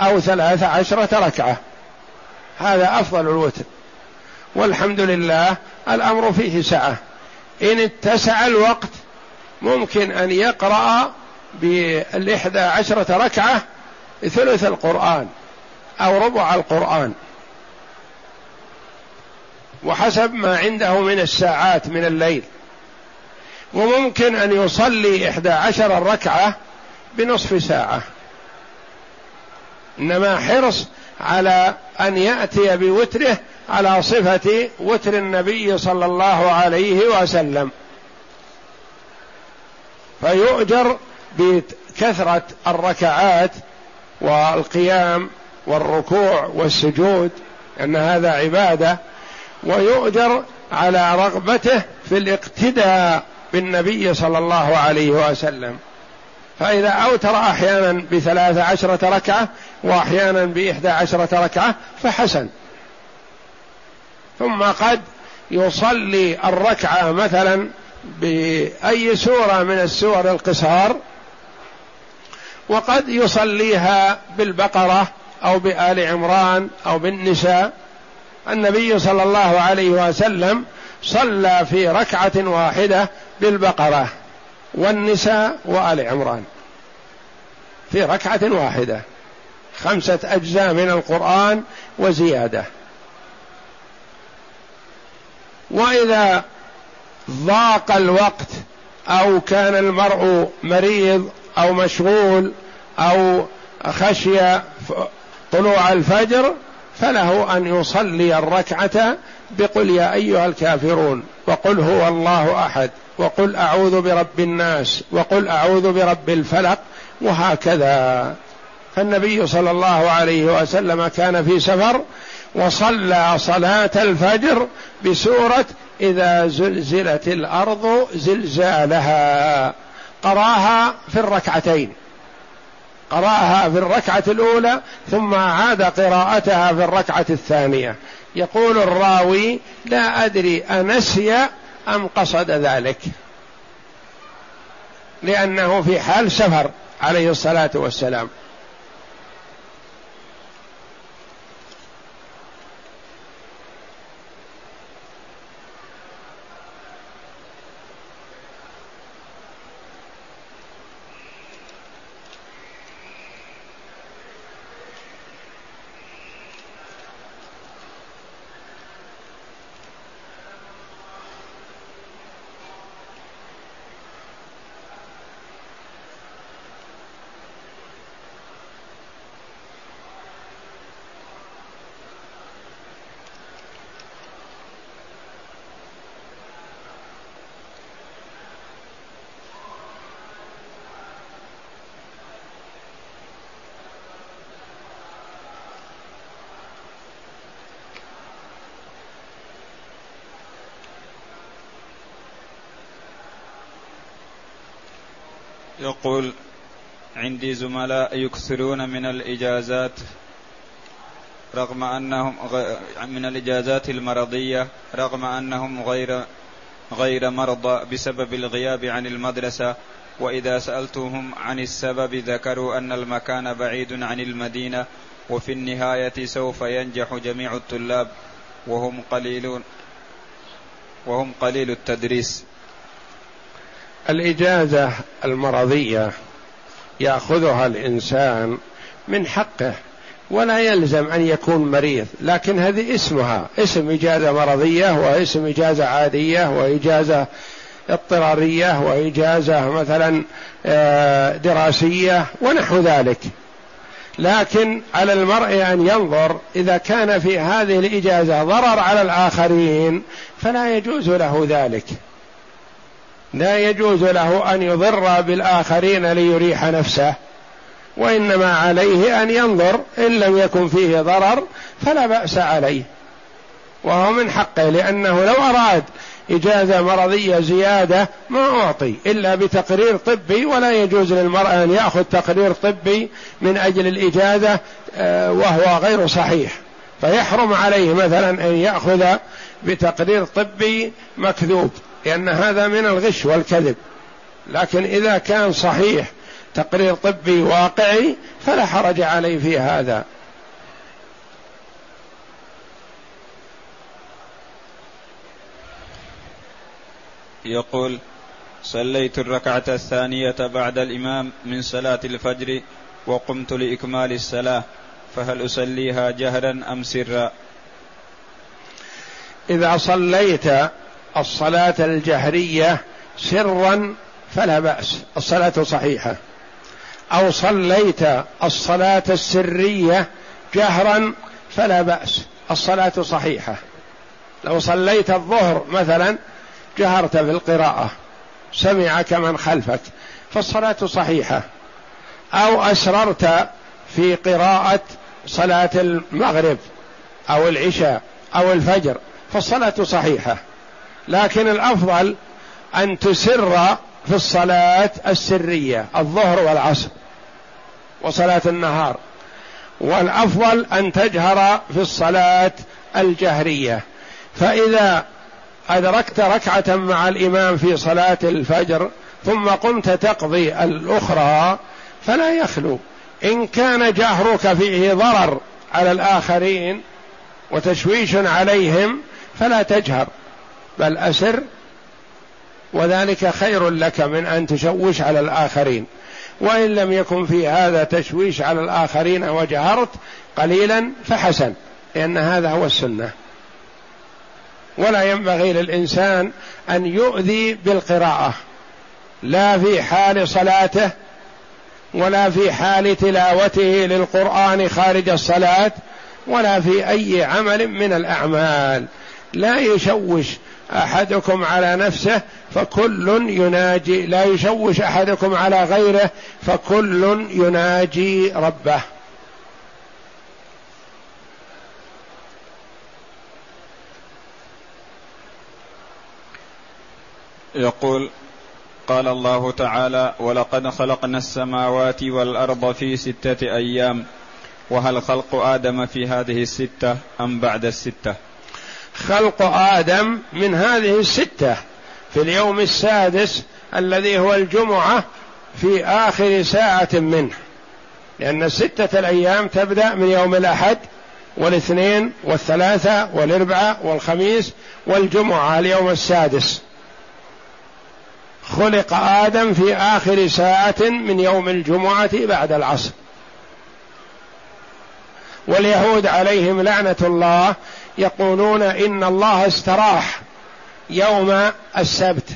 [SPEAKER 1] أو ثلاث عشرة ركعة. هذا أفضل الوتر. والحمد لله الأمر فيه سعة. إن اتسع الوقت ممكن أن يقرأ بالإحدى عشرة ركعة ثلث القرآن أو ربع القرآن. وحسب ما عنده من الساعات من الليل. وممكن أن يصلي إحدى عشر ركعة بنصف ساعة. إنما حرص على أن يأتي بوتره على صفة وتر النبي صلى الله عليه وسلم. فيؤجر بكثرة الركعات والقيام والركوع والسجود أن هذا عبادة. ويؤجر على رغبته في الاقتداء بالنبي صلى الله عليه وسلم. فإذا أوتر أحيانا بثلاث عشرة ركعة وأحيانا بإحدى عشرة ركعة فحسن. ثم قد يصلي الركعة مثلا بأي سورة من السور القصار وقد يصليها بالبقرة أو بآل عمران أو بالنساء. النبي صلى الله عليه وسلم صلى في ركعة واحدة بالبقرة. والنساء وآل عمران. في ركعة واحدة. خمسة أجزاء من القرآن وزيادة. وإذا ضاق الوقت أو كان المرء مريض أو مشغول أو خشي طلوع الفجر فله أن يصلي الركعة بقل يا أيها الكافرون وقل هو الله أحد. وقل أعوذ برب الناس وقل أعوذ برب الفلق وهكذا. فالنبي صلى الله عليه وسلم كان في سفر وصلى صلاة الفجر بسورة إذا زلزلت الأرض زلزالها. قرأها في الركعتين. قرأها في الركعة الأولى ثم عاد قراءتها في الركعة الثانية. يقول الراوي لا أدري أنسي أم قصد ذلك؟ لأنه في حال سفر عليه الصلاة والسلام.
[SPEAKER 2] يقول عندي زملاء يكثرون من الإجازات رغم أنهم من الإجازات المرضية رغم أنهم غير غير مرضى بسبب الغياب عن المدرسة. وإذا سألتهم عن السبب ذكروا أن المكان بعيد عن المدينة وفي النهاية سوف ينجح جميع الطلاب وهم قليلون وهم قليل التدريس.
[SPEAKER 1] الإجازة المرضية يأخذها الإنسان من حقه ولا يلزم أن يكون مريض لكن هذه اسمها اسم إجازة مرضية واسم إجازة عادية وإجازة اضطرارية وإجازة مثلا آه، دراسية ونحو ذلك. لكن على المرء أن ينظر إذا كان في هذه الإجازة ضرر على الآخرين فلا يجوز له ذلك. لا يجوز له أن يضر بالآخرين ليريح نفسه وإنما عليه أن ينظر إن لم يكن فيه ضرر فلا بأس عليه. وهو من حقه لأنه لو أراد إجازة مرضية زيادة ما أعطي إلا بتقرير طبي ولا يجوز للمرأة أن يأخذ تقرير طبي من أجل الإجازة آه، وهو غير صحيح. فيحرم عليه مثلا أن يأخذ بتقرير طبي مكذوب. لأن هذا من الغش والكذب. لكن إذا كان صحيح تقرير طبي واقعي فلا حرج عليه في هذا.
[SPEAKER 2] يقول صليت الركعة الثانية بعد الإمام من صلاة الفجر وقمت لإكمال الصلاة فهل أصليها جهرا أم سرا؟
[SPEAKER 1] إذا صليت الصلاة الجهرية سرا فلا بأس الصلاة صحيحة. أو صليت الصلاة السرية جهرا فلا بأس الصلاة صحيحة. لو صليت الظهر مثلا جهرت في القراءة سمعك من خلفك فالصلاة صحيحة. أو أسررت في قراءة صلاة المغرب أو العشاء أو الفجر فالصلاة صحيحة. لكن الأفضل أن تسر في الصلاة السرية الظهر والعصر وصلاة النهار. والأفضل أن تجهر في الصلاة الجهرية. فإذا أدركت ركعة مع الإمام في صلاة الفجر ثم قمت تقضي الأخرى فلا يخلو. إن كان جهرك فيه ضرر على الآخرين وتشويش عليهم فلا تجهر. بل أسر وذلك خير لك من أن تشوش على الآخرين. وإن لم يكن في هذا تشويش على الآخرين وجهرت قليلا فحسن لأن هذا هو السنة. ولا ينبغي للإنسان أن يؤذي بالقراءة لا في حال صلاته ولا في حال تلاوته للقرآن خارج الصلاة ولا في أي عمل من الأعمال. لا يشوش أحدكم على نفسه فكل يناجي لا يشوش أحدكم على غيره فكل يناجي ربه.
[SPEAKER 2] يقول قال الله تعالى ولقد خلقنا السماوات والأرض في ستة أيام وهل خلق آدم في هذه الستة أم بعد الستة؟
[SPEAKER 1] خلق آدم من هذه الستة في اليوم السادس الذي هو الجمعة في آخر ساعة منه. لأن السته الأيام تبدأ من يوم الأحد والاثنين والثلاثة والاربعاء والخميس والجمعة اليوم السادس. خلق آدم في آخر ساعة من يوم الجمعة بعد العصر. واليهود عليهم لعنة الله يقولون إن الله استراح يوم السبت.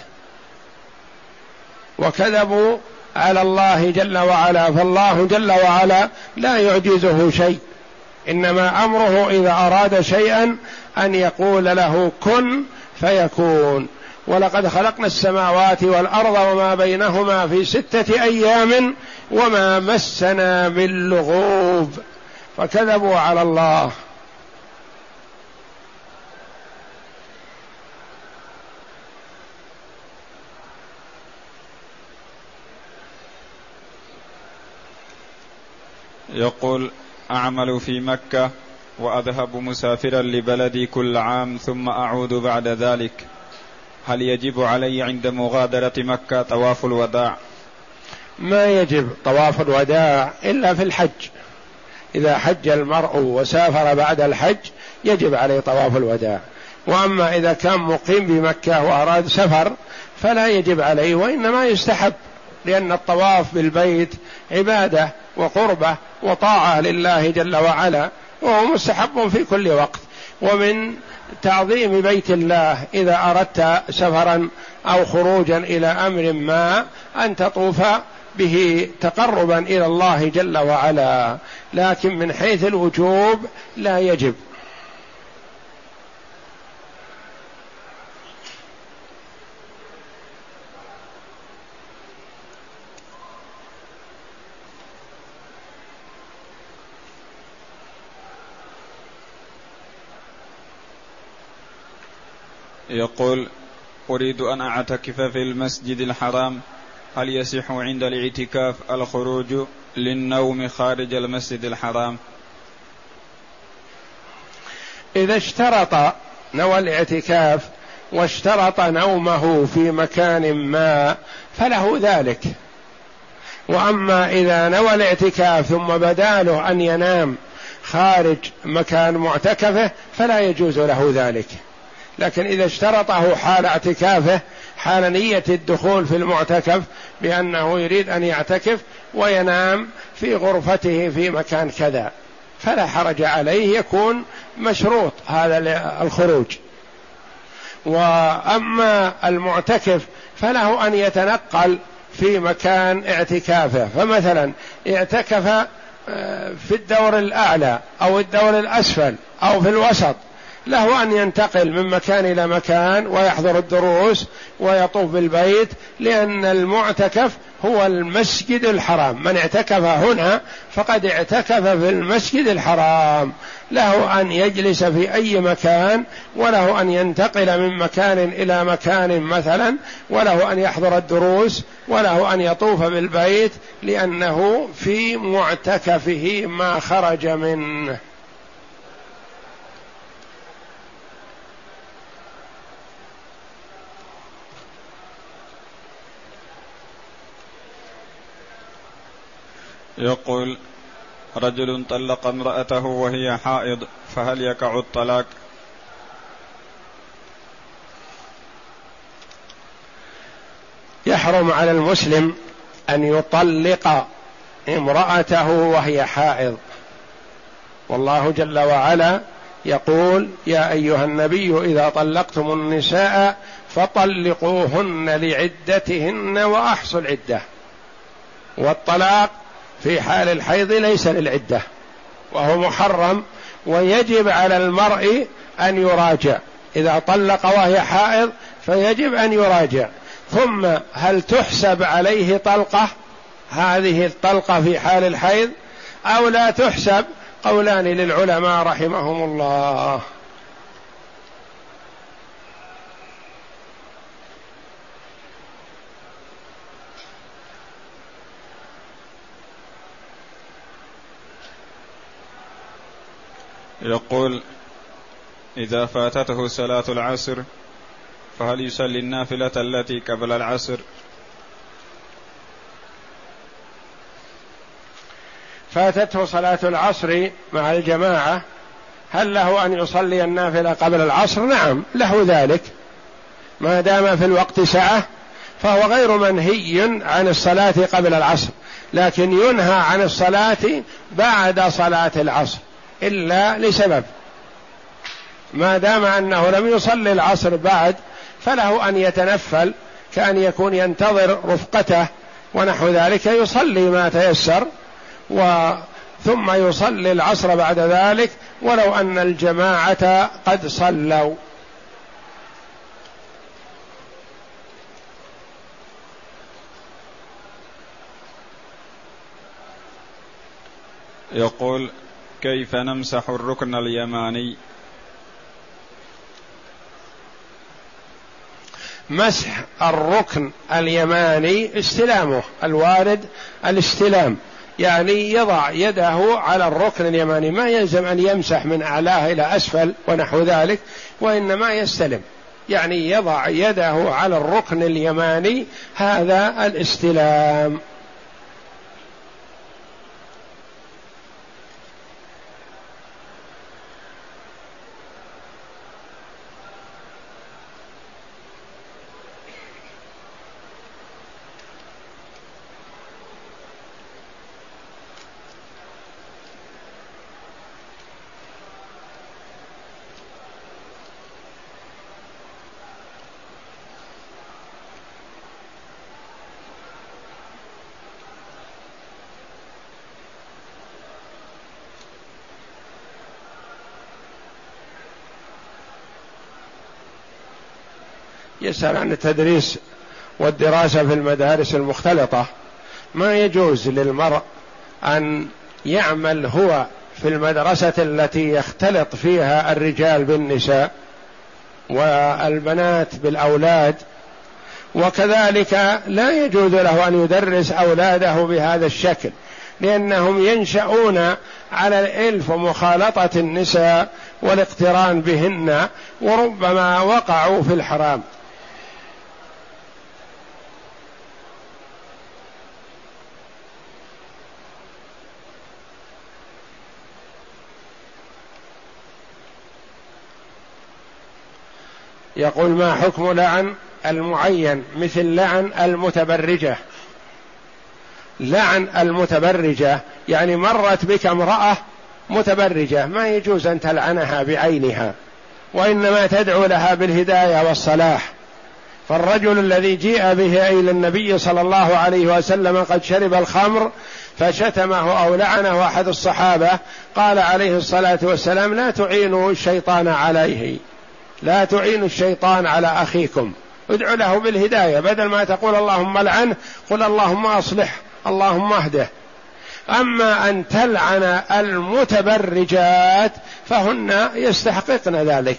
[SPEAKER 1] وكذبوا على الله جل وعلا فالله جل وعلا لا يعجزه شيء. إنما أمره إذا أراد شيئا أن يقول له كن فيكون. ولقد خلقنا السماوات والأرض وما بينهما في ستة أيام وما مسنا من لغوب. فكذبوا على الله.
[SPEAKER 2] يقول أعمل في مكة وأذهب مسافرا لبلدي كل عام ثم أعود بعد ذلك. هل يجب علي عند مغادرة مكة طواف الوداع؟
[SPEAKER 1] ما يجب طواف الوداع إلا في الحج. إذا حج المرء وسافر بعد الحج يجب عليه طواف الوداع. وأما إذا كان مقيم بمكة وأراد سفر فلا يجب عليه وإنما يستحب. لأن الطواف بالبيت عبادة وقربة وطاعة لله جل وعلا وهو مستحب في كل وقت. ومن تعظيم بيت الله إذا أردت سفرا أو خروجا إلى أمر ما أن تطوف به تقربا إلى الله جل وعلا. لكن من حيث الوجوب لا يجب.
[SPEAKER 2] يقول أريد أن أعتكف في المسجد الحرام. هل يصح عند الاعتكاف الخروج للنوم خارج المسجد الحرام؟
[SPEAKER 1] إذا اشترط نوى الاعتكاف واشترط نومه في مكان ما فله ذلك. وأما إذا نوى الاعتكاف ثم بدا له أن ينام خارج مكان معتكفه فلا يجوز له ذلك. لكن إذا اشترطه حال اعتكافه حال نية الدخول في المعتكف بأنه يريد أن يعتكف وينام في غرفته في مكان كذا. فلا حرج عليه يكون مشروط هذا الخروج. وأما المعتكف فله أن يتنقل في مكان اعتكافه. فمثلا اعتكف آه، في الدور الأعلى أو الدور الأسفل أو في الوسط. له أن ينتقل من مكان إلى مكان ويحضر الدروس ويطوف بالبيت لأن المعتكف هو المسجد الحرام. من اعتكف هنا فقد اعتكف في المسجد الحرام. له أن يجلس في أي مكان وله أن ينتقل من مكان إلى مكان مثلا وله أن يحضر الدروس وله أن يطوف بالبيت لأنه في معتكفه ما خرج منه.
[SPEAKER 2] يقول رجل طلق امرأته وهي حائض فهل يقع الطلاق؟
[SPEAKER 1] يحرم على المسلم أن يطلق امرأته وهي حائض. والله جل وعلا يقول يا أيها النبي إذا طلقتم النساء فطلقوهن لعدتهن وأحصوا العدة. والطلاق في حال الحيض ليس للعدة وهو محرم ويجب على المرء أن يراجع. إذا طلق وهي حائض فيجب أن يراجع. ثم هل تحسب عليه طلقة؟ هذه الطلقة في حال الحيض أو لا تحسب؟ قولان للعلماء رحمهم الله.
[SPEAKER 2] يقول إذا فاتته صلاة العصر فهل يصلي النافلة التي قبل العصر؟
[SPEAKER 1] فاتته صلاة العصر مع الجماعة هل له أن يصلي النافلة قبل العصر؟ نعم له ذلك. ما دام في الوقت سعة فهو غير منهي عن الصلاة قبل العصر لكن ينهى عن الصلاة بعد صلاة العصر. إلا لسبب. ما دام أنه لم يصلي العصر بعد فله أن يتنفل كأن يكون ينتظر رفقته ونحو ذلك يصلي ما تيسر و ثم يصلي العصر بعد ذلك ولو أن الجماعة قد صلوا.
[SPEAKER 2] يقول كيف نمسح الركن اليماني؟
[SPEAKER 1] مسح الركن اليماني استلامه الوارد الاستلام. يعني يضع يده على الركن اليماني ما يلزم أن يمسح من أعلاه إلى أسفل ونحو ذلك وإنما يستلم. يعني يضع يده على الركن اليماني هذا الاستلام. يسأل عن التدريس والدراسة في المدارس المختلطة. ما يجوز للمرء أن يعمل هو في المدرسة التي يختلط فيها الرجال بالنساء والبنات بالأولاد وكذلك لا يجوز له أن يدرس أولاده بهذا الشكل لأنهم ينشأون على الإلف ومخالطة النساء والاقتران بهن وربما وقعوا في الحرام. يقول ما حكم لعن المعين مثل لعن المتبرجة؟ لعن المتبرجة يعني مرت بك امرأة متبرجة ما يجوز أن تلعنها بعينها وإنما تدعو لها بالهداية والصلاح. فالرجل الذي جيء به إلى النبي صلى الله عليه وسلم قد شرب الخمر فشتمه أو لعنه أحد الصحابة قال عليه الصلاة والسلام لا تعينوا الشيطان عليه. لا تعين الشيطان على أخيكم. ادعو له بالهداية. بدل ما تقول اللهم لعنه قل اللهم أصلح اللهم اهده. أما أن تلعن المتبرجات فهن يستحققن ذلك.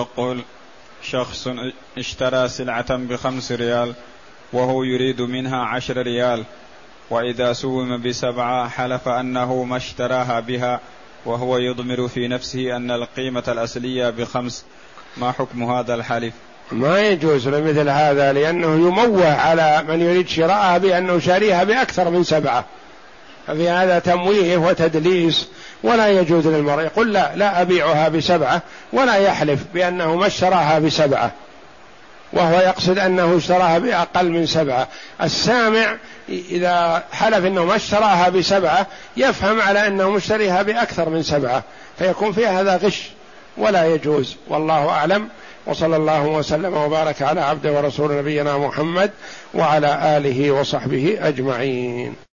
[SPEAKER 2] يقول شخص اشترى سلعة بخمس ريال وهو يريد منها عشر ريال وإذا سوم بسبعة حلف أنه ما اشتراها بها وهو يضمر في نفسه أن القيمة الأصلية بخمس. ما حكم هذا الحلف؟
[SPEAKER 1] ما يجوز لمثل هذا لأنه يموه على من يريد شراءها بأنه شاريها بأكثر من سبعة. ففي هذا تمويه وتدليس ولا يجوز للمرء يقول لا لا أبيعها بسبعة ولا يحلف بأنه ما اشتراها بسبعة وهو يقصد أنه اشتراها بأقل من سبعة. السامع إذا حلف أنه ما اشتراها بسبعة يفهم على أنه مشتريها بأكثر من سبعة فيكون في هذا غش ولا يجوز. والله أعلم. وصلى الله وسلم وبارك على عبد ورسول نبينا محمد وعلى آله وصحبه أجمعين.